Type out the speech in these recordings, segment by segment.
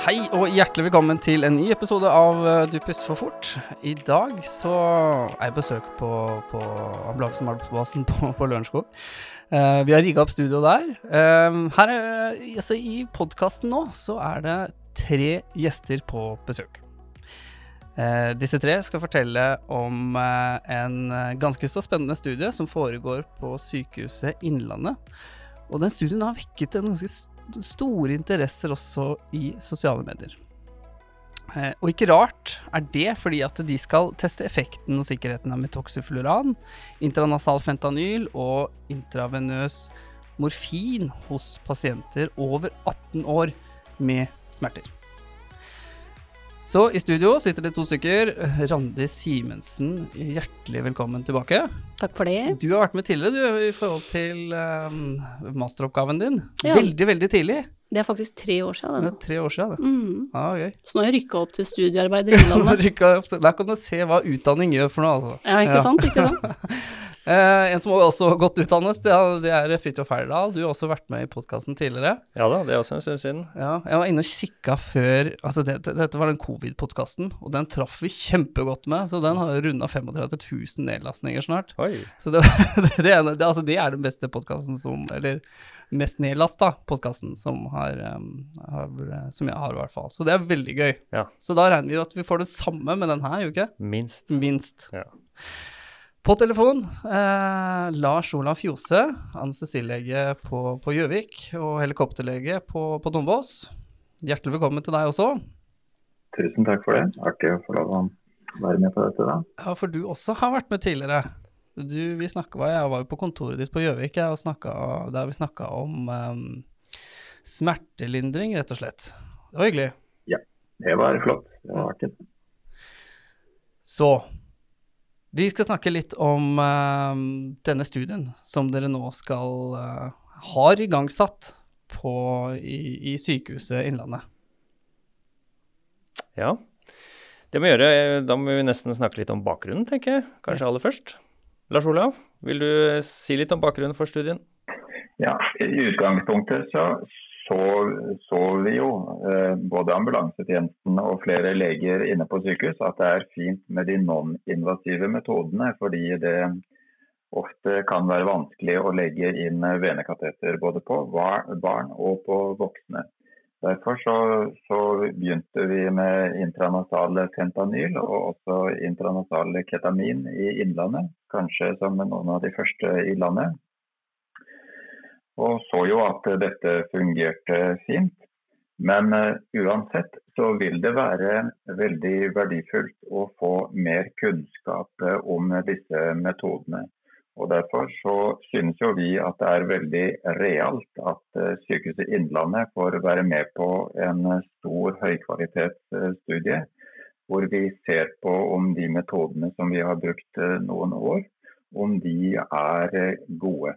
Hei og hjertelig velkommen til en ny episode av eh, Du puster for fort. I dag så er jeg besøk på, på ambulansebasen på, på Lørenskog. Uh, vi har rigga opp studio der. Uh, her er, altså, I podkasten nå så er det tre gjester på besøk. Uh, disse tre skal fortelle om en ganske så spennende studie som foregår på Sykehuset Innlandet. Og den studien har vekket en ganske st store interesser også i sosiale medier. Eh, og ikke rart er det fordi at de skal teste effekten og sikkerheten av metoxyfluran, intranasal fentanyl og intravenøs morfin hos pasienter over 18 år med smerter. Så i studio sitter det to stykker. Randi Simensen, hjertelig velkommen tilbake. Takk for det. Du har vært med tidligere du, i forhold til um, masteroppgaven din. Ja. Veldig, veldig tidlig. Det er faktisk tre år siden. Det er tre år siden. Det. Mm. Ja, gøy. Så nå har jeg rykka opp til studiearbeider i Innlandet. Der kan du se hva utdanning gjør for noe, altså. Ja, ikke sant? Ikke sant? Eh, en som også har gått utdannet, det er, er Fridtjof Heyerdahl. Du har også vært med i podkasten tidligere. Ja da, det er også en stund siden. Ja, jeg var inne og kikka før Altså, det, det, dette var den covid-podkasten, og den traff vi kjempegodt med. Så den har runda 35 000 nedlastninger snart. Oi. Så det, det, er, det, altså det er den beste podkasten som Eller mest nedlasta podkasten som, har, um, har, som jeg har, i hvert fall. Så det er veldig gøy. Ja. Så da regner vi jo at vi får det samme med den her, gjør vi ikke? Minst. Minst. Ja. På telefon, eh, Lars Olav Fjose, anestesilege på på Gjøvik og helikopterlege på, på Dombås. Hjertelig velkommen til deg også. Tusen takk for det. Artig å få lov å være med på dette. da. Ja, for du også har vært med tidligere. Du, vi snakket, jeg var jo på kontoret ditt på Gjøvik, der vi snakka om um, smertelindring, rett og slett. Det var hyggelig. Ja, Det var flott. Det var artig. Så vi skal snakke litt om uh, denne studien som dere nå skal uh, har igangsatt på, i, i Sykehuset Innlandet. Ja. Det må vi gjøre. Da må vi nesten snakke litt om bakgrunnen, tenker jeg. Kanskje aller først. Lars Olav, vil du si litt om bakgrunnen for studien? Ja, I utgangspunktet så så, så vi jo eh, både ambulansetjenesten og flere leger inne på sykehus at det er fint med de non-invasive metodene, fordi det ofte kan være vanskelig å legge inn venekateter både på barn og på voksne. Derfor så, så begynte vi med intranasal fentanyl og også intranasal ketamin i Innlandet, kanskje som noen av de første i landet. Og så jo at dette fungerte fint. Men eh, uansett så vil det være veldig verdifullt å få mer kunnskap eh, om disse metodene. Og Derfor så synes jo vi at det er veldig realt at eh, Sykehuset Innlandet får være med på en stor høykvalitetsstudie, hvor vi ser på om de metodene som vi har brukt noen år, om de er gode.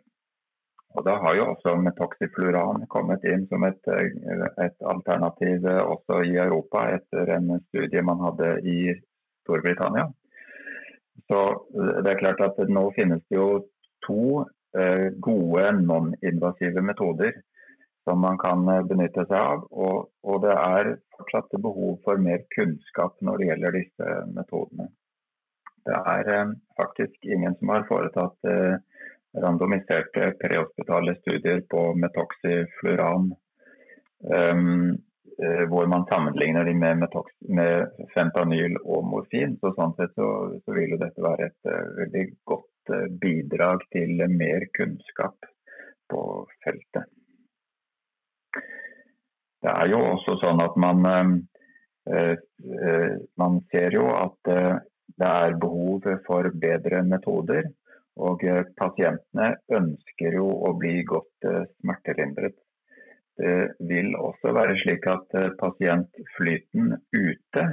Og Da har jo også metoxifluran kommet inn som et, eh, et alternativ eh, også i Europa etter en studie man hadde i Storbritannia. Så eh, det er klart at nå finnes det jo to gode non-invasive metoder som man kan benytte seg av. Og, og det er fortsatt behov for mer kunnskap når det gjelder disse metodene. Det er faktisk ingen som har foretatt randomiserte prehospitale studier på metoxifluran, um, eh, hvor man sammenligner de med, med fentanyl og morfin. Så sånn sett så, så vil jo dette være et uh, veldig godt uh, bidrag til mer kunnskap på feltet. Det er jo også sånn at man, eh, eh, man ser jo at det er behov for bedre metoder. Og eh, pasientene ønsker jo å bli godt eh, smertelindret. Det vil også være slik at eh, pasientflyten ute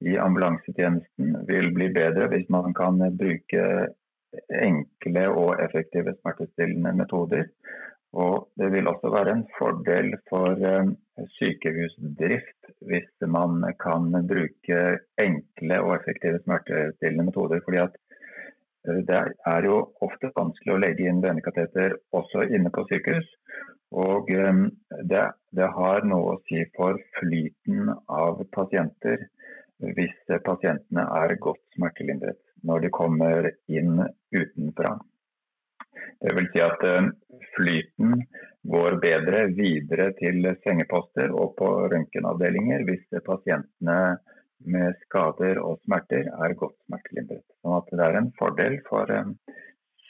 i ambulansetjenesten vil bli bedre hvis man kan bruke enkle og effektive smertestillende metoder. Og det vil også være en fordel for eh, sykehusdrift hvis man kan bruke enkle og effektive smertestillende metoder. fordi at det er jo ofte vanskelig å legge inn venekateter også inne på sykehus. Og eh, det, det har noe å si for flyten av pasienter hvis pasientene er godt smertelindret når de kommer inn utenfra. Det vil si at eh, flyten går bedre videre til sengeposter og på røntgenavdelinger hvis pasientene med skader og smerter er godt smertelindret. Sånn at det er en fordel for eh,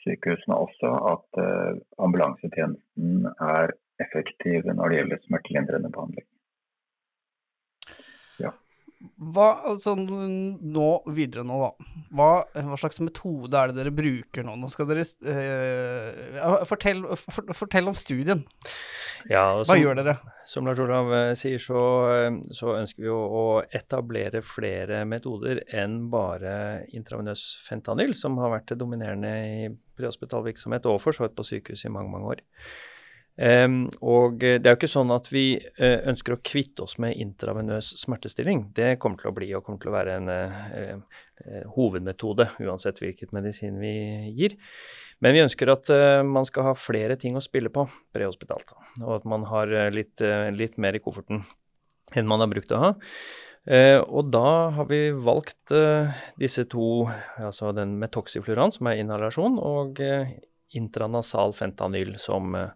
sykehusene også at eh, ambulansetjenesten er effektiv når det gjelder smertelindrende behandling. Hva, altså nå, videre nå, da. Hva, hva, slags metode er det dere bruker nå? Nå skal dere eh, fortell, for, fortell, om studien. Ja, hva som, gjør dere? Som Lars Olav uh, sier, så, uh, så, ønsker vi å, å, etablere flere metoder enn bare intravenøs fentanyl, som har vært det dominerende i prehospital virksomhet og for så vidt på sykehus i mange, mange år. Um, og det er jo ikke sånn at vi uh, ønsker å kvitte oss med intravenøs smertestilling. Det kommer til å bli og kommer til å være en uh, uh, hovedmetode uansett hvilket medisin vi gir. Men vi ønsker at man skal ha flere ting å spille på prehospitalt. Og at man har litt, litt, mer i kofferten enn man har brukt å ha. og da har vi valgt disse to, altså den metoxifluran, som er inhalasjon, og intranasal fentanyl som uh,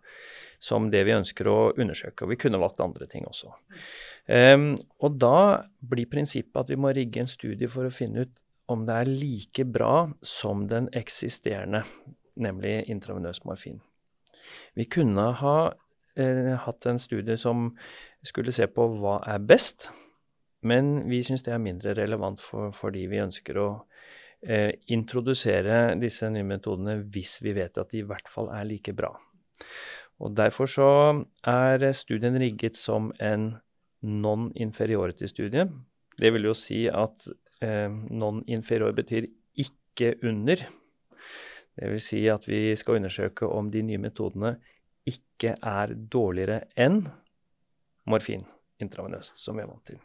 som det vi ønsker å undersøke. Og vi kunne valgt andre ting også. Um, og da blir prinsippet at vi må rigge en studie for å finne ut om det er like bra som den eksisterende, nemlig intravenøs morfin. Vi kunne ha eh, hatt en studie som skulle se på hva er best, men vi syns det er mindre relevant for, fordi vi ønsker å eh, introdusere disse nye metodene hvis vi vet at de i hvert fall er like bra. Og Derfor så er studien rigget som en non-inferiority-studie. Det vil jo si at eh, non-inferior betyr ikke under. Det vil si at vi skal undersøke om de nye metodene ikke er dårligere enn morfin intravenøst, som vi er vant til.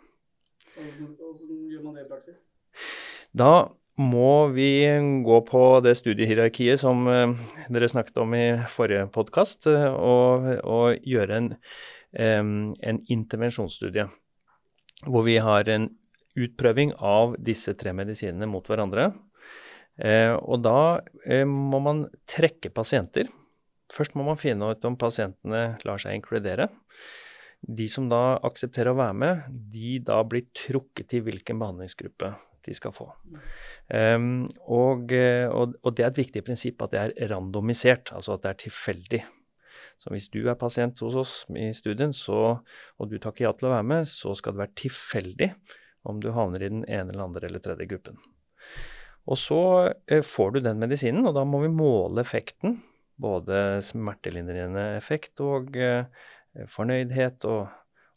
Hvordan gjør man det i praksis? Da må vi gå på det studiehierarkiet som uh, dere snakket om i forrige podkast, eh, og, og, gjøre en, en, intervensjonsstudie. Hvor vi har en utprøving av disse tre medisinene mot hverandre. Uh, og da må man trekke pasienter. Først må man finne ut om pasientene lar seg inkludere. De som da aksepterer å være med, de da blir trukket til hvilken behandlingsgruppe de skal få. Um, og, og, og, det er et viktig prinsipp at det er randomisert, altså at det er tilfeldig. Så hvis du er pasient hos oss i studien, så, og du takker ja til å være med, så skal det være tilfeldig om du havner i den ene eller andre eller tredje gruppen. Og så eh, får du den medisinen, og da må vi måle effekten. Både smertelindrende effekt og eh, fornøydhet, og,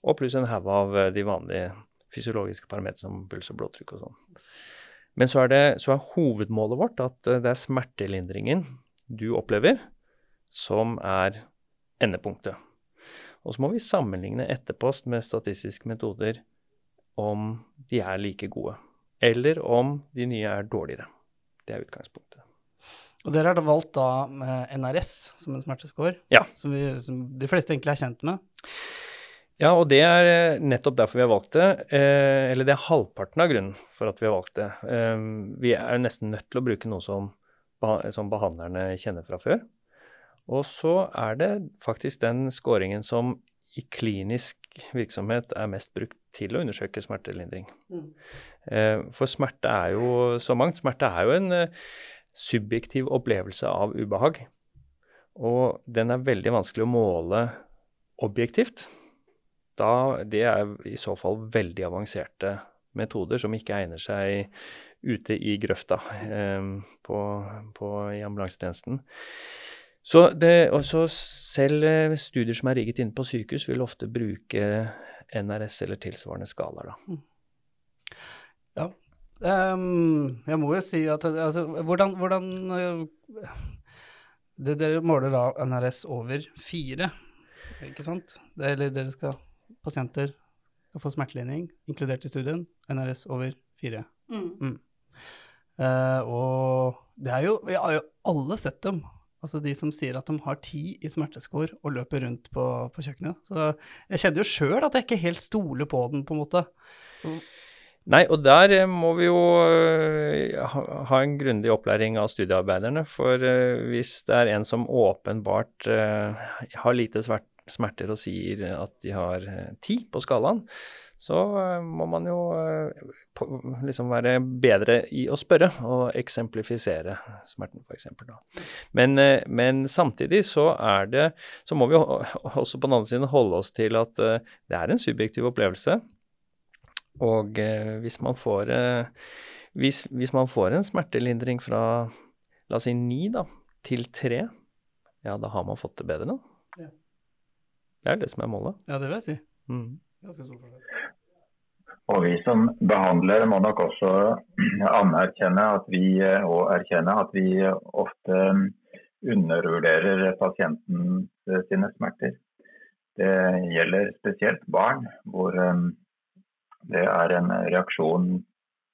og pluss en haug av eh, de vanlige fysiologiske parametere som puls og blodtrykk og sånn. Men så er, det, så er, hovedmålet vårt at eh, det er smertelindringen du opplever, som er endepunktet. Og så må vi sammenligne etterpost med statistiske metoder om de er like gode, eller om de nye er dårligere. Det er utgangspunktet. Og dere har da valgt da med NRS som en smerteskår, ja. som, vi, som de fleste egentlig er kjent med? Ja, og det er eh, nettopp derfor vi har valgt det. Eh, eller det er halvparten av grunnen for at vi har valgt det. Eh, vi er nesten nødt til å bruke noe som, som behandlerne kjenner fra før. Og så er det faktisk den scoringen som i klinisk virksomhet er mest brukt til å undersøke smertelindring. Mm. Eh, for smerte er jo så mangt. Smerte er jo en subjektiv opplevelse av ubehag. Og den er veldig vanskelig å måle objektivt da det er i så fall veldig avanserte metoder som ikke egner seg ute i grøfta eh, på, på, i ambulansetjenesten. Så det, også selv eh, studier som er rigget inne på sykehus, vil ofte bruke NRS eller tilsvarende skalaer. Da. Mm. Ja. Um, jeg må jo si at altså, hvordan, hvordan det, Dere måler da NRS over fire, ikke sant? Det, eller dere skal pasienter skal få smertelindring, inkludert i studien, NRS over fire. Mm. Mm. Uh, og det er jo Vi har jo alle sett dem. Altså de som sier at de har ti i smerteskår og løper rundt på, på kjøkkenet. Så jeg kjenner jo sjøl at jeg ikke helt stoler på den, på en måte. Nei, og der eh, må vi jo eh, ha, en grundig opplæring av studiearbeiderne. For hvis det er en som åpenbart har lite svert, smerter og sier at de har eh, ti på skalaen, så eh, må man jo eh, liksom være bedre i å spørre og eksemplifisere smerten, f.eks. Men, men samtidig så er det Så må vi også på den andre siden holde oss til at det er en subjektiv opplevelse. Og hvis, man får, hvis, hvis man får en smertelindring fra la oss si ni da, til tre, ja, da har man fått det bedre, da. Ja. Det er det som er målet. Ja, det vet jeg. Mm. Og vi som behandlere må nok også anerkjenne at vi, og erkjenne at vi ofte undervurderer pasienten sine smerter. Det gjelder spesielt barn, hvor eh, det er en reaksjon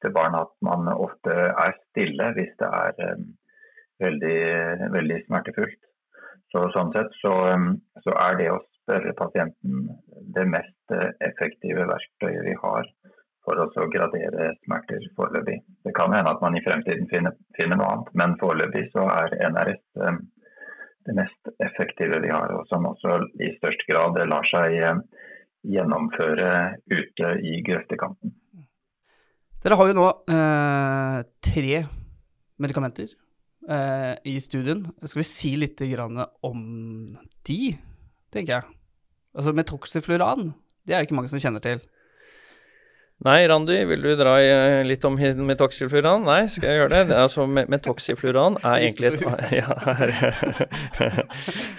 til barn at man ofte er stille hvis det er eh, veldig, veldig smertefullt. Så Sånn sett så, eh, så er det å spørre pasienten det mest eh, effektive verktøyet vi har for å gradere smerter foreløpig. Det kan hende at man i fremtiden finner, finner noe annet, men foreløpig så er NRS eh, det mest effektive vi har, og som også i størst grad lar seg eh, gjennomføre ute i grøftekanten. Dere har jo nå eh, tre medikamenter eh, i studien. Skal vi si litt om de, tenker jeg. Altså metoxifluran, det er det ikke mange som kjenner til. Nei, Randi, vil du dra i, eh, litt om metoxifluran? Nei, skal jeg gjøre det? det er altså, metoxifluran er egentlig et ja,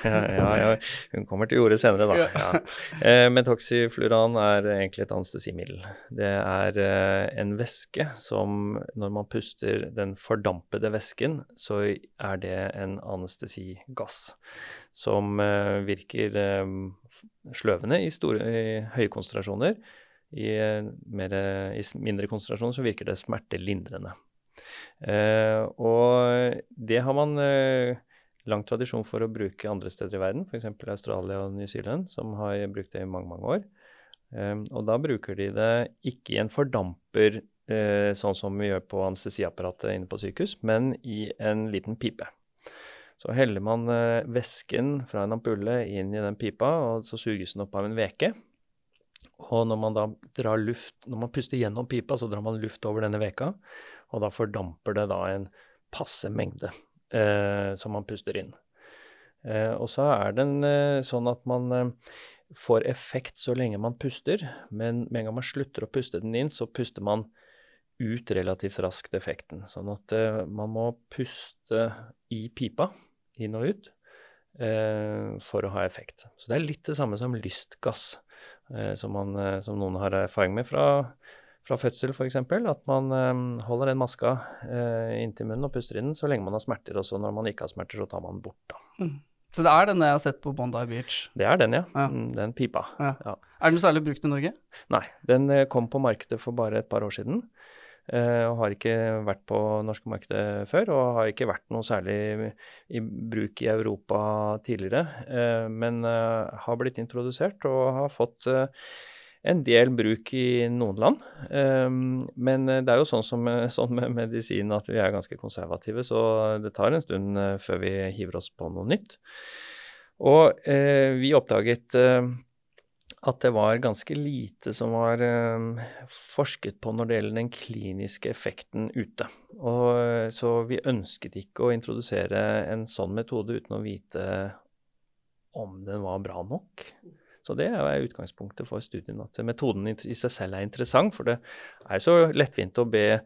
ja, ja, ja, hun kommer til jordet senere, da. Ja. Eh, metoxifluran er egentlig et anestesimiddel. Det er eh, en væske som når man puster den fordampede væsken, så er det en anestesigass som eh, virker sløvende i, store, i høye konsentrasjoner. I, eh, mer, I mindre konsentrasjon så virker det smertelindrende. Eh, og det har man eh, lang tradisjon for å bruke andre steder i verden, f.eks. Australia og New Zealand, som har brukt det i mange, mange år. Eh, og da bruker de det ikke i en fordamper, eh, sånn som vi gjør på anestesiapparatet inne på sykehus, men i en liten pipe. Så heller man væsken fra en ampulle inn i den pipa, og så suges den opp av en veke. Og når man da drar luft, når man puster gjennom pipa, så drar man luft over denne veka, og da fordamper det da en passe mengde eh, som man puster inn. Eh, og så er den eh, sånn at man eh, får effekt så lenge man puster, men med en gang man slutter å puste den inn, så puster man ut relativt raskt effekten. Sånn at eh, man må puste i pipa, inn og ut, eh, for å ha effekt. Så det er litt det samme som lystgass, som, man, eh, som noen har erfaring med fra, fra fødsel f.eks. At man eh, holder den maska eh, inntil munnen og puster inn den så lenge man har smerter. Og så når man ikke har smerter, så tar man bort, da. Så det er den jeg har sett på Bondi Beach. Det er den, ja. Ja. Mm, Den pipa. Ja. Ja. Er den særlig brukt i Norge? Nei, den eh, kom på markedet for bare et par år siden. Eh, og har ikke vært på norske markedet før, og har ikke vært noe særlig i bruk i Europa tidligere. eh, men eh, har blitt introdusert og har fått en del bruk i noen land. Men det er jo sånn, som, sånn med medisin at vi er ganske konservative, så det tar en stund før vi hiver oss på noe nytt. Og vi oppdaget at det var ganske lite som var eh, forsket på når det gjelder den kliniske effekten ute. Og, eh, så vi ønsket ikke å introdusere en sånn metode uten å vite om den var bra nok. Så det er utgangspunktet for studien, at metoden i seg selv er interessant. For det er så lettvint å be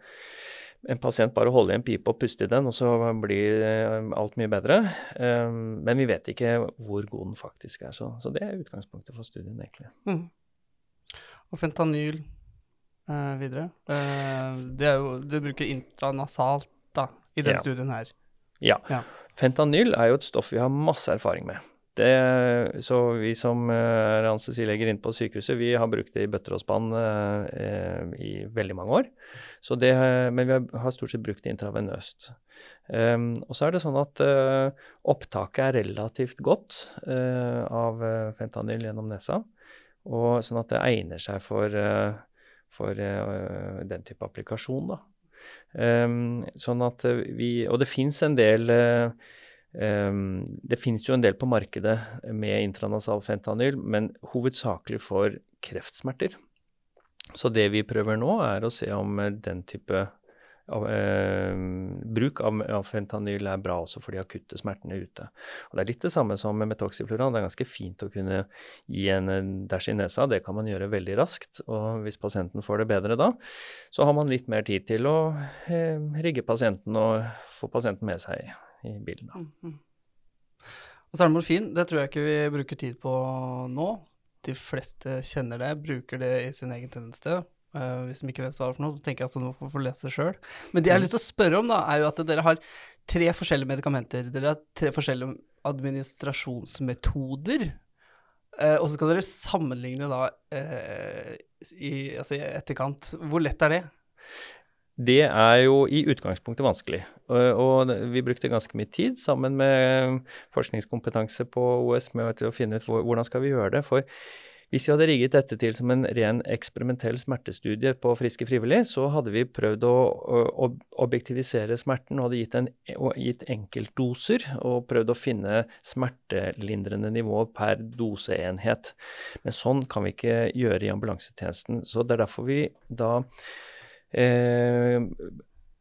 en pasient bare holde i en pipe og puste i den, og så blir eh, alt mye bedre. Eh, Men vi vet ikke hvor god den faktisk er. Så, så det er utgangspunktet for studien, egentlig. Mm. Og fentanyl eh, videre. Eh, det er jo Du bruker intranasalt da, i den Ja. studien her. Ja. Ja. Fentanyl er jo et stoff vi har masse erfaring med. Det, så vi som er anestesileger inne på sykehuset, vi har brukt det i bøtter og spann eh, i veldig mange år. Det, men vi har stort sett brukt det intravenøst. Um, og så er det sånn at uh, opptaket er relativt godt uh, av fentanyl gjennom nesa. Og sånn at det egner seg for, uh, for den type applikasjon, da. Um, sånn at vi Og det fins en del Um, det finnes jo en del på markedet med intranasal fentanyl, men hovedsakelig for kreftsmerter. Så det vi prøver nå, er å se om den type av, eh, bruk av, av, fentanyl er bra også for de akutte smertene ute. Og Det er litt det samme som med metoxyfluoran. Det er ganske fint å kunne gi en dæsj i nesa. Det kan man gjøre veldig raskt. Og hvis pasienten får det bedre da, så har man litt mer tid til å eh, rigge pasienten og få pasienten med seg i bilen. Da. Mm, mm. Og så er det morfin. Det tror jeg ikke vi bruker tid på nå. De fleste kjenner det, bruker det i sin egen tjeneste. Uh, hvis de ikke vet hva det er for noe, så tenker jeg at de må få lese sjøl. Men det jeg har mm. lyst til å spørre om, da, er jo at dere har tre forskjellige medikamenter. Dere har tre forskjellige administrasjonsmetoder. Uh, og så skal dere sammenligne da uh, i, altså i etterkant. Hvor lett er det? Det er jo i utgangspunktet vanskelig. Og, vi brukte ganske mye tid sammen med forskningskompetanse på OS med å finne ut hvordan skal vi gjøre det. For hvis vi hadde rigget dette til som en ren eksperimentell smertestudie på friske frivillige, så hadde vi prøvd å, objektivisere smerten og hadde gitt, en, gitt enkeltdoser og prøvd å finne smertelindrende nivå per doseenhet. Men sånn kan vi ikke gjøre i ambulansetjenesten. Så det er derfor vi da eh,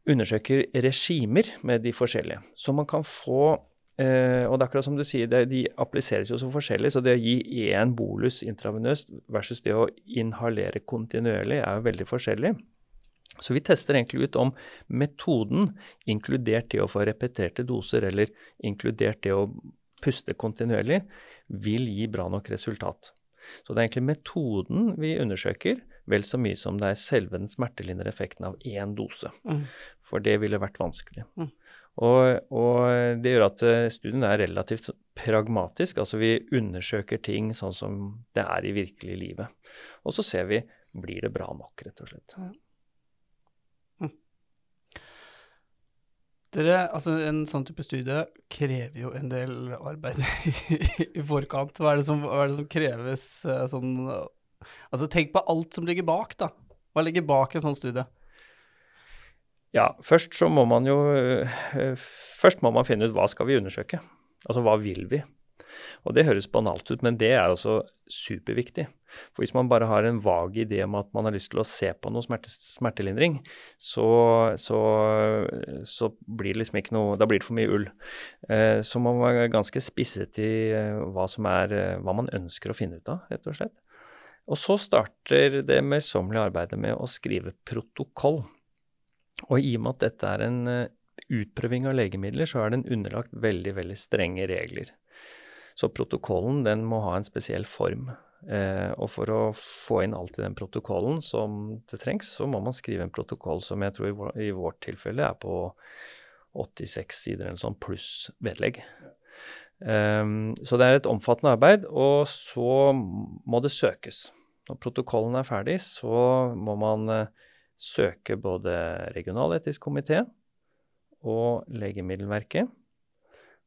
undersøker regimer med de forskjellige. Så man kan få eh, Og det er akkurat som du sier, det, de appliseres jo så forskjellig. Så det å gi én bolus intravenøst versus det å inhalere kontinuerlig er jo veldig forskjellig. Så vi tester egentlig ut om metoden, inkludert det å få repeterte doser, eller inkludert det å puste kontinuerlig, vil gi bra nok resultat. Så det er egentlig metoden vi undersøker, vel så mye som det er selve den smertelindrende effekten av én dose. Mm. For det ville vært vanskelig. Mm. Og, og, det gjør at eh, studien er relativt pragmatisk. Altså vi undersøker ting sånn som det er i virkelig livet. Og så ser vi blir det bra nok, rett og slett. Ja. Hm. Dere, altså En sånn type studie krever jo en del arbeid i forkant. Hva er det som, er det som kreves eh, sånn Altså, tenk på alt som ligger bak, da. Hva ligger bak en sånn studie? Ja, først så må man jo eh, Først må man finne ut hva skal vi undersøke. Altså hva vil vi? Og det høres banalt ut, men det er også superviktig. For hvis man bare har en vag idé om at man har lyst til å se på noe smerte, smertelindring, så, så, så, blir det liksom ikke noe Da blir det for mye ull. Eh, så man må være ganske spisset i eh, hva som er Hva man ønsker å finne ut av, rett og slett. Og så starter det møysommelige arbeidet med å skrive protokoll. Og i og med at dette er en eh, utprøving av legemidler, så er den underlagt veldig, veldig strenge regler. Så protokollen den må ha en spesiell form. Eh, og for å få inn alt i den protokollen som det trengs, så må man skrive en protokoll som jeg tror i, vår, i vårt tilfelle er på 86 sider eller sånn, pluss vedlegg. Um, så det er et omfattende arbeid, og så må det søkes. Når protokollen er ferdig, så må man uh, søke både regionaletisk komité og Legemiddelverket.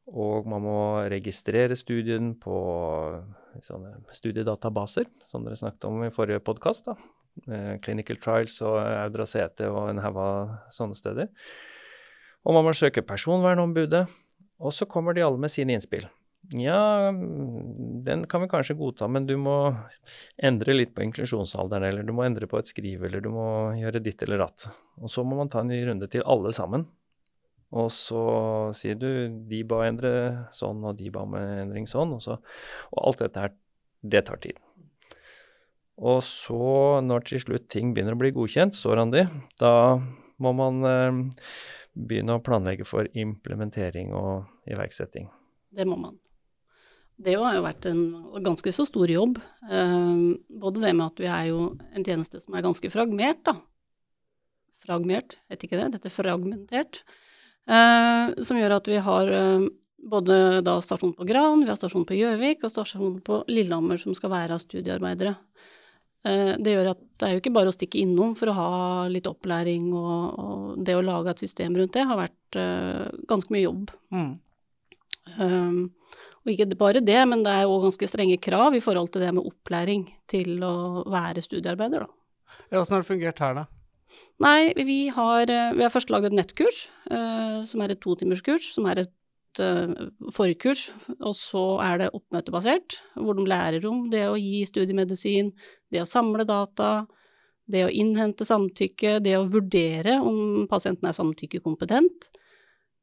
Og man må registrere studien på sånne studiedatabaser, som dere snakket om i forrige podkast. Uh, Clinical Trials og Audra CT og en haug av sånne steder. Og man må søke Personvernombudet og så kommer de alle med sine innspill. Ja, den kan vi kanskje godta, men du må endre litt på inklusjonsalderen, eller du må endre på et skriv, eller du må gjøre ditt eller datt. Og så må man ta en ny runde til alle sammen. Og så sier du de ba endre sånn, og de ba om endring sånn, og så Og alt dette her, det tar tid. Og så, når til slutt ting begynner å bli godkjent, så Randi, da må man eh, begynne å planlegge for implementering og iverksetting. Det må man. Det har jo vært en ganske så stor jobb. Eh, både det med at vi er jo en tjeneste som er ganske fragmert, da. Fragmert, vet ikke det? Dette er fragmentert. Eh, som gjør at vi har eh, både da stasjon på Gran, vi har stasjon på Gjøvik og stasjon på Lillehammer som skal være av studiearbeidere. Eh, det gjør at det er jo ikke bare å stikke innom for å ha litt opplæring, og, og det å lage et system rundt det har vært uh, ganske mye jobb. Mm. Um, og ikke bare det, men det er òg ganske strenge krav i forhold til det med opplæring til å være studiearbeider, da. Ja, Åssen har det fungert her, da? Nei, vi har, vi har først laget et nettkurs, uh, som er et totimerskurs, som er et uh, forkurs, og så er det oppmøtebasert, hvor de lærer om det å gi studiemedisin, det å samle data, det å innhente samtykke, det å vurdere om pasienten er samtykkekompetent,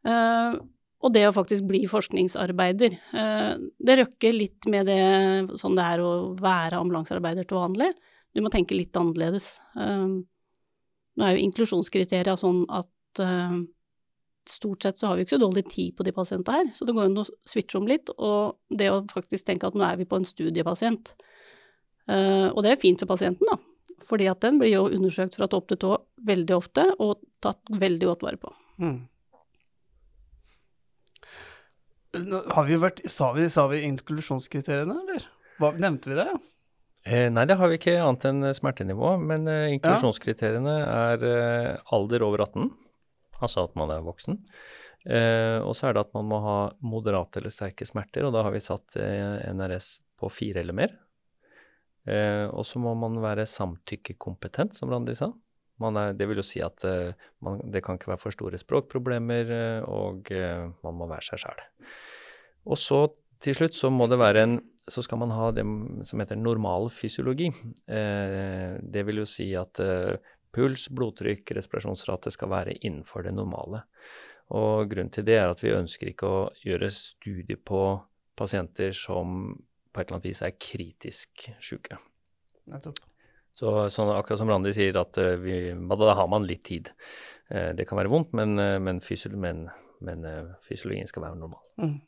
uh, og det å faktisk bli forskningsarbeider. Uh, det røkker litt med det sånn det er å være ambulansearbeider til vanlig. Du må tenke litt annerledes. Nå er jo inklusjonskriterier sånn at stort sett så har vi ikke så dårlig tid på de pasientene her, så det går an å switche om litt. Og det å faktisk tenke at nå er vi på en studiepasient. Uh, og det er fint for pasienten, da. Fordi at den blir jo undersøkt fra topp til tå veldig ofte, og tatt veldig godt vare på. Mm. Har vi vært, sa vi, sa vi inklusjonskriteriene, eller? Hva, nevnte vi det? Eh, nei, det har vi ikke, annet enn smertenivå. Men eh, inklusjonskriteriene er eh, alder over 18 altså at man er voksen. Eh, og så er det at man må ha moderate eller sterke smerter, og da har vi satt eh, NRS på fire eller mer. Eh, og så må man være samtykkekompetent, som Randi sa. Er, det vil jo si at eh, man, det kan ikke være for store språkproblemer, eh, og eh, man må være seg sjæl. Og så til slutt så må det være en så skal man ha det som heter normal fysiologi. det vil jo si at Puls, blodtrykk, respirasjonsrate skal være innenfor det normale. Og grunnen til det er at vi ønsker ikke å gjøre studier på pasienter som på et eller annet vis er kritisk syke. Så sånn, akkurat som Randi sier, at uh, vi, da har man litt tid. Uh, det kan være vondt, men, men, men fysiologien skal være normal. Mm.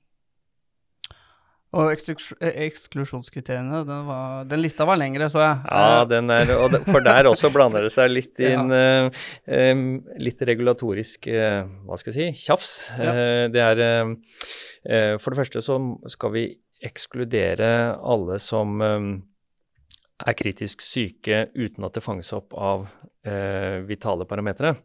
Og eh, eksklusjonskriteriene, den, var, den, lista var lengre, så jeg. Ja, den er, det, for der også blander det seg litt inn ja. uh, litt regulatorisk uh, hva skal jeg si, tjafs. Ja. Uh, det er For det første så skal vi ekskludere alle som er kritisk syke uten at det fanges opp av vitale parametere.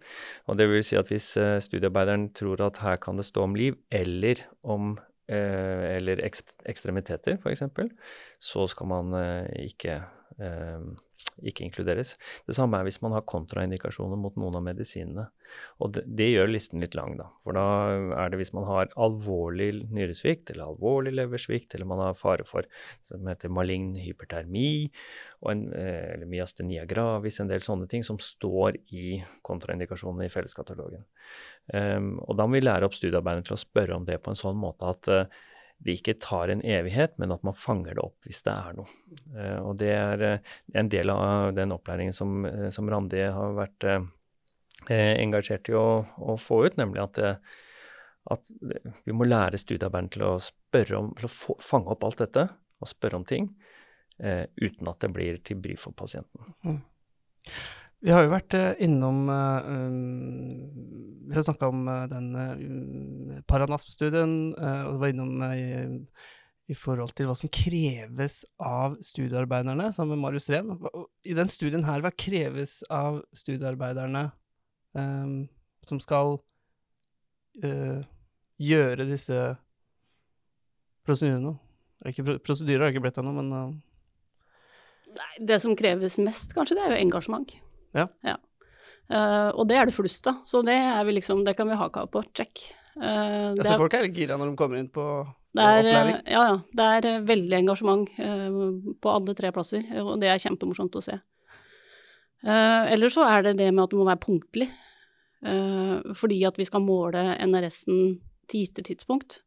Og det vil si at hvis studiearbeideren tror at her kan det stå om liv eller om eh, eller eks ekstremiteter, f.eks., så skal man eh, ikke, eh, ikke, inkluderes. Det samme er hvis man har kontraindikasjoner mot noen av medisinene. Og det, det, gjør listen litt lang, da. For da er det hvis man har alvorlig nyresvikt eller alvorlig leversvikt, eller man har fare for som heter malign hypertermi, en, eh, eller myastenia gravis, en del sånne ting som står i kontraindikasjonene i felleskatalogen. Um, og da må vi lære opp studiearbeiderne til å spørre om det på en sånn måte at uh, det ikke tar en evighet, men at man fanger det opp hvis det er noe. Uh, og det er uh, en del av den opplæringen som, som Randi har vært engasjert i å, å, få ut, nemlig at, at vi må lære studiearbeiderne til å om, til å få, fange opp alt dette og spørre om ting uten at det blir til bry for pasienten. Mm. Vi har jo vært uh, innom uh, um, Vi har snakka om uh, den uh, Paranasp-studien, og det var innom i, i, forhold til hva som kreves av studiearbeiderne, sammen med Marius Rehn. I den studien her, hva kreves av studiearbeiderne um, som skal gjøre disse prosedyrene? Ikke, prosedyrer har ikke blitt ennå, men Nei, det som kreves mest, kanskje, det er jo engasjement. Ja. ja. Uh, og det er det flust av, så det, liksom, det kan vi ha av på. Check. Uh, jeg ser folk er litt gira når de kommer inn på, på er, opplæring. Ja, ja. Det er veldig engasjement uh, på alle tre plasser, og det er kjempemorsomt å se. Uh, eller så er det det med at du må være punktlig, fordi at vi skal måle NRS-en til gitte tidspunkt.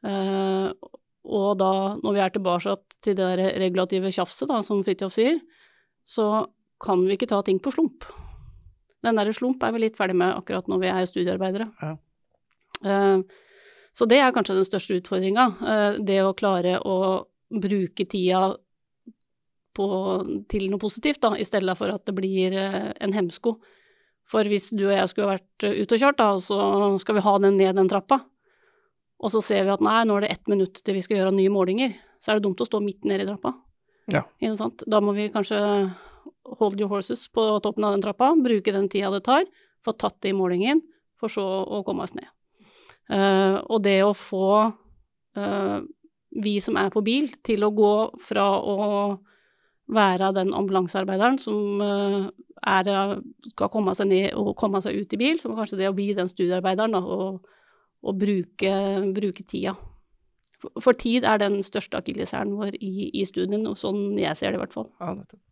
og da, når vi er tilbake til det der regulative tjafset, da, som Fridtjof sier, så kan vi ikke ta ting på slump. Den derre slump er vi litt ferdig med akkurat når vi er studiearbeidere. Ja. Uh, så det er kanskje den største utfordringa. Uh, det å klare å bruke tida på, til noe positivt, da, i stedet for at det blir uh, en hemsko. For hvis du og jeg skulle vært ute og kjørt, da, så skal vi ha den ned den trappa. og så ser vi at nei, nå er det ett minutt til vi skal gjøre nye målinger, så er det dumt å stå midt nede i trappa. Ja. Da må vi kanskje hold your horses på toppen av den trappa, bruke den tida det tar, få tatt det i målingen, for så å komme oss ned. Uh, og det å få uh, vi som er på bil, til å gå fra å være den ambulansearbeideren som uh, er, skal komme seg ned og komme seg ut i bil, som kanskje det å bli den studiearbeideren da, og, og bruke, bruke, tida. For, for, tid er den største akilleshælen vår i, i, studien, og sånn jeg ser det i hvert fall. Ja, nettopp.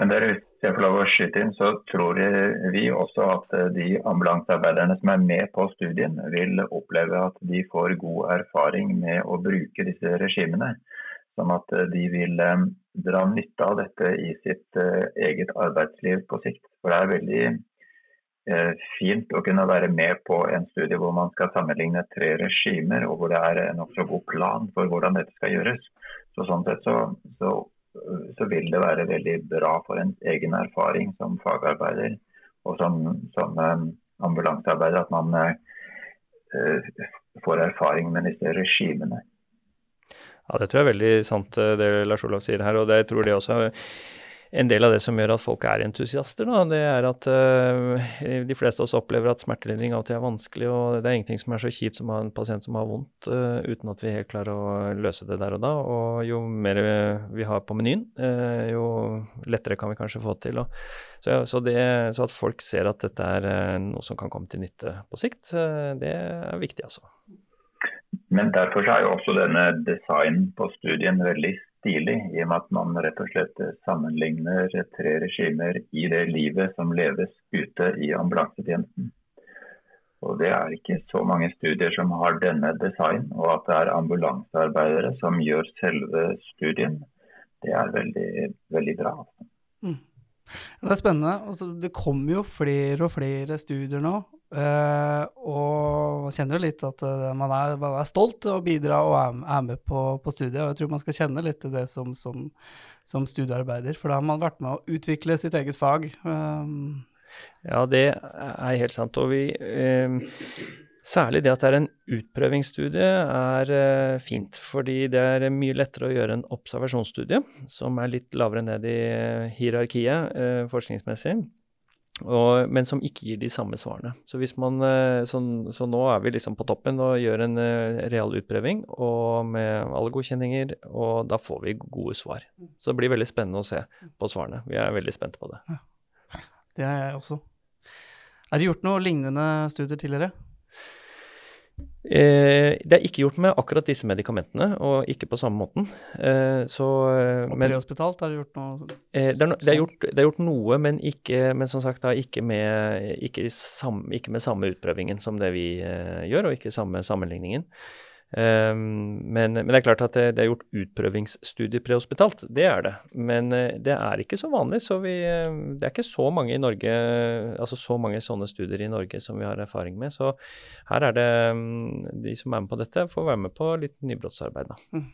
Men der, hvis jeg får lov å skyte inn, så tror vi også at eh, de ambulansearbeiderne som er med på studien, vil oppleve at de får god erfaring med å bruke disse regimene. Sånn at eh, de vil eh, dra nytte av dette i sitt eget arbeidsliv på sikt. For det er veldig fint å kunne være med på en studie hvor man skal sammenligne tre regimer, og hvor det er en nokså god plan for hvordan dette skal gjøres. Så sånn sett så, så så vil det være veldig bra for ens egen erfaring som fagarbeider og som, som um, ambulansearbeider at man uh, får erfaring med disse regimene. Ja, Det tror jeg er veldig sant eh, det Lars Olav sier her. og det, jeg tror det også en del av det som gjør at folk er entusiaster, da, det er at uh, de fleste av oss opplever at smertelindring av og til er vanskelig, og det er ingenting som er så kjipt som en pasient som har vondt, uh, uten at vi helt klarer å løse det der og da. Og jo mer vi har på menyen, uh, jo lettere kan vi kanskje få til. Og, så, så, det, så, at folk ser at dette er noe som kan komme til nytte på sikt, det er viktig, altså. Men derfor er jo også denne designen på studien veldig stilig, i og med at man rett og slett sammenligner tre regimer i det livet som leves ute i ambulansetjenesten. Og Det er ikke så mange studier som har denne design, og at det er ambulansearbeidere som gjør selve studien, det er veldig, veldig bra. Mm. Det er spennende. Altså, det kommer jo flere og flere studier nå Uh, og kjenner jo litt at uh, man, er, man, er, stolt av å bidra og er, er med på, på, studiet. Og jeg tror man skal kjenne litt til det som, som, som, studiearbeider, for da har man vært med å utvikle sitt eget fag. Um. ja, det er helt sant. Og vi um, Særlig det at det er en utprøvingsstudie er uh, fint, fordi det er mye lettere å gjøre en observasjonsstudie, som er litt lavere ned i hierarkiet forskningsmessig og, men som ikke gir de samme svarene. Så, man, eh, så, så, nå er vi liksom på toppen og gjør en real utprøving og med alle godkjenninger, og da får vi gode svar. Så det blir veldig spennende å se på svarene. Vi er veldig spente på det. Ja. Det er jeg også. Er det gjort noe lignende studier tidligere? Eh, det er ikke gjort med akkurat disse medikamentene, og ikke på samme måten. Eh, så, eh, og prehospitalt, er det gjort noe eh, det, er det, er gjort, det, er gjort, noe, men, ikke, men som sagt da, ikke, med, ikke, sam, ikke, med, samme utprøvingen som det vi eh, gjør, og ikke samme sammenligningen. Um, men, men, det er klart at det, det er gjort utprøvingsstudier prehospitalt, det er det. Men uh, det er ikke så vanlig, så vi, uh, det er ikke så mange Norge, altså så mange sånne studier i Norge som vi har erfaring med. Så her er det um, de som er med på dette, får være med på litt nybrottsarbeid, da. Mm.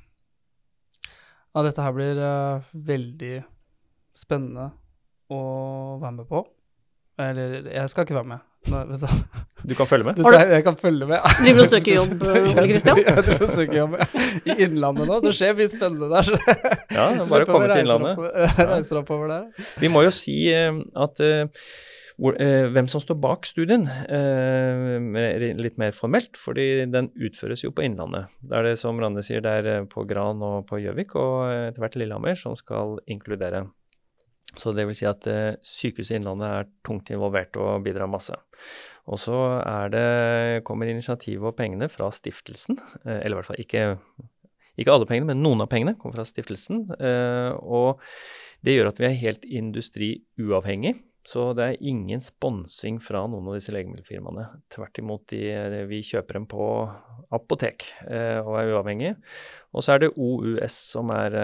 Ja, dette her blir uh, veldig spennende å være med på. Eller, jeg skal ikke være med. Du kan følge med? Dette, jeg kan følge med. Driver du og søker jobb, Ole Kristian? Jeg driver og søker jobb i Innlandet nå. Det skjer mye spennende der. Ja, bare komme til Innlandet. Reiser oppover der. Vi må jo si uh, at hvor, uh, hvem som står bak studien, litt mer formelt, fordi den utføres jo på Innlandet. Det er det som Rande sier, det er på Gran og på Gjøvik og etter hvert Lillehammer som skal inkludere så det vil si at eh, Sykehuset Innlandet er tungt involvert og bidrar masse. Og så er kommer initiativet og pengene fra stiftelsen, eh, eller i hvert fall ikke, ikke alle pengene, men noen av pengene kommer fra stiftelsen. Eh, og det gjør at vi er helt industriuavhengig. Så det er ingen sponsing fra noen av disse legemiddelfirmaene. Tvert imot, de, vi kjøper dem på apotek og er uavhengige. Og så er det OUS som er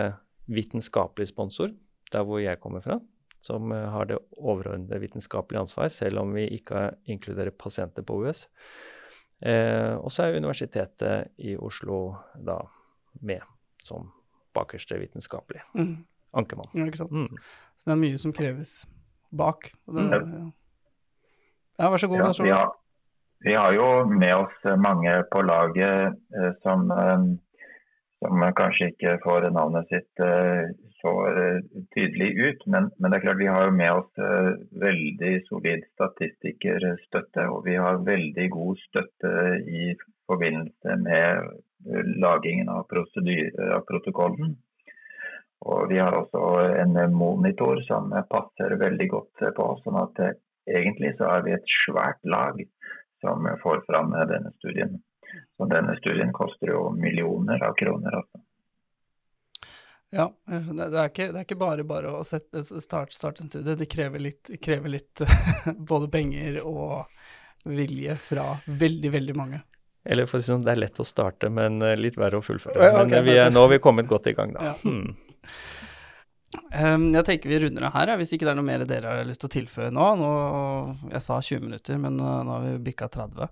vitenskapelig sponsor der hvor jeg kommer fra, som eh, har det overordnede vitenskapelige ansvar, selv om vi ikke inkluderer pasienter på OUS. Eh, og så er Universitetet i Oslo da med som bakerste vitenskapelig mm. ankermann. Ja, ikke sant. Mm. Så det er mye som kreves bak. Det, mm. ja. ja. vær så god. Ja, vi, har, Vi har jo med oss mange på laget eh, som, eh, som kanskje ikke får navnet sitt eh, så eh, tydelig ut. Men, men, det er klart vi har med oss eh, veldig solid statistikerstøtte. Og vi har veldig god støtte i forbindelse med eh, lagingen av, av protokollen. Og vi har også en monitor som passer veldig godt på. sånn at egentlig så er vi et svært lag som får fram denne studien. Så denne studien koster jo millioner av kroner. også. Ja, det er, ikke, det er ikke bare bare å sette, starte, en studie. Det krever litt, krever litt både penger og vilje fra veldig, veldig mange. Eller for å si sånn, det er lett å starte, men eh, litt verre å fullføre. Ja, okay, men vi er, nå har vi kommet godt i gang, da. Ja. Hmm. Um, jeg tenker vi runder av her, hvis ikke det er noe mer dere har lyst til å tilføye nå. nå jeg sa 20 minutter, men nå har vi bikka 30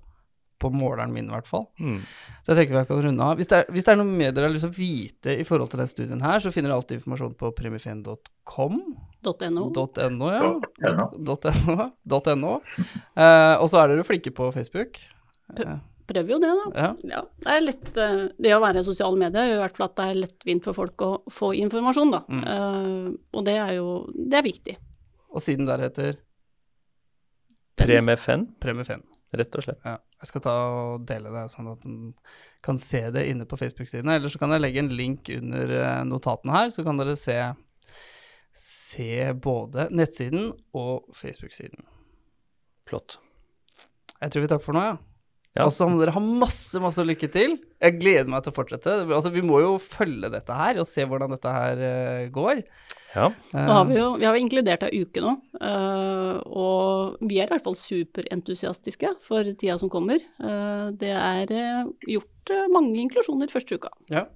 på måleren min, i hvert fall. Mm. Så jeg tenker vi kan runde av. Hvis det, er, hvis det er noe mer dere har lyst til å vite i forhold til den studien her, så finner dere alltid informasjon på premiefen.com. .no. .no, ja. .no. .no. Eh, og så er dere flinke på Facebook. Uh, prøver jo det, da. Ja. ja. Det er litt uh, Det å være sosiale medier gjør i hvert fall at det er lettvint for folk å få informasjon, da. Mm. Eh, og det er jo Det er viktig. Og siden der heter Premiefen. Premiefen. Rett og slett. Ja. Jeg skal ta og dele det, sånn at en kan se det inne på Facebook-sidene. Eller så kan jeg legge en link under eh, notatene her, så kan dere se, se både nettsiden og Facebook-siden. Flott. Jeg tror vi takker for nå, ja. Ja. Og så må dere ha masse, masse lykke til. Jeg gleder meg til å fortsette. Altså, vi må jo følge dette her og se hvordan dette her uh, går. Ja. Har vi, jo, vi har jo inkludert ei uke nå, uh, og vi er i hvert fall superentusiastiske for tida som kommer. det er gjort mange inklusjoner første uka. Ja.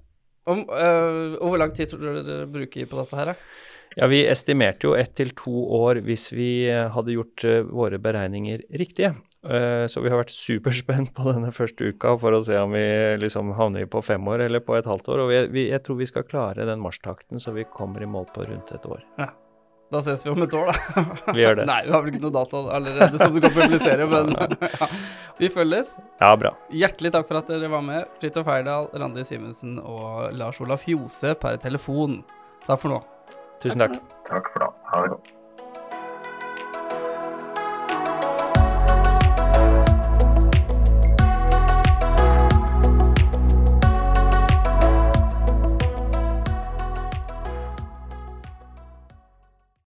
Om, og hvor lang tid tror dere dere bruker på dette her? Ja, Vi estimerte jo ett til to år hvis vi hadde gjort våre beregninger riktige. Eh, så vi har vært superspent på denne første uka for å se om vi liksom havner på fem år eller på et halvt år. Og vi, vi, jeg tror vi skal klare den marsjtakten så vi kommer i mål på rundt et år. Ja. Da ses vi om et år, da. Vi gjør det. Nei, vi har vel ikke noe data allerede som du kan publisere, men ja. vi følges. Ja, bra. Hjertelig takk for at dere var med, Fridtjof Heyerdahl, Randi Simensen og Lars Olaf Fjose per telefon. Takk for nå. Tusen takk. Takk for nå. Ha det godt.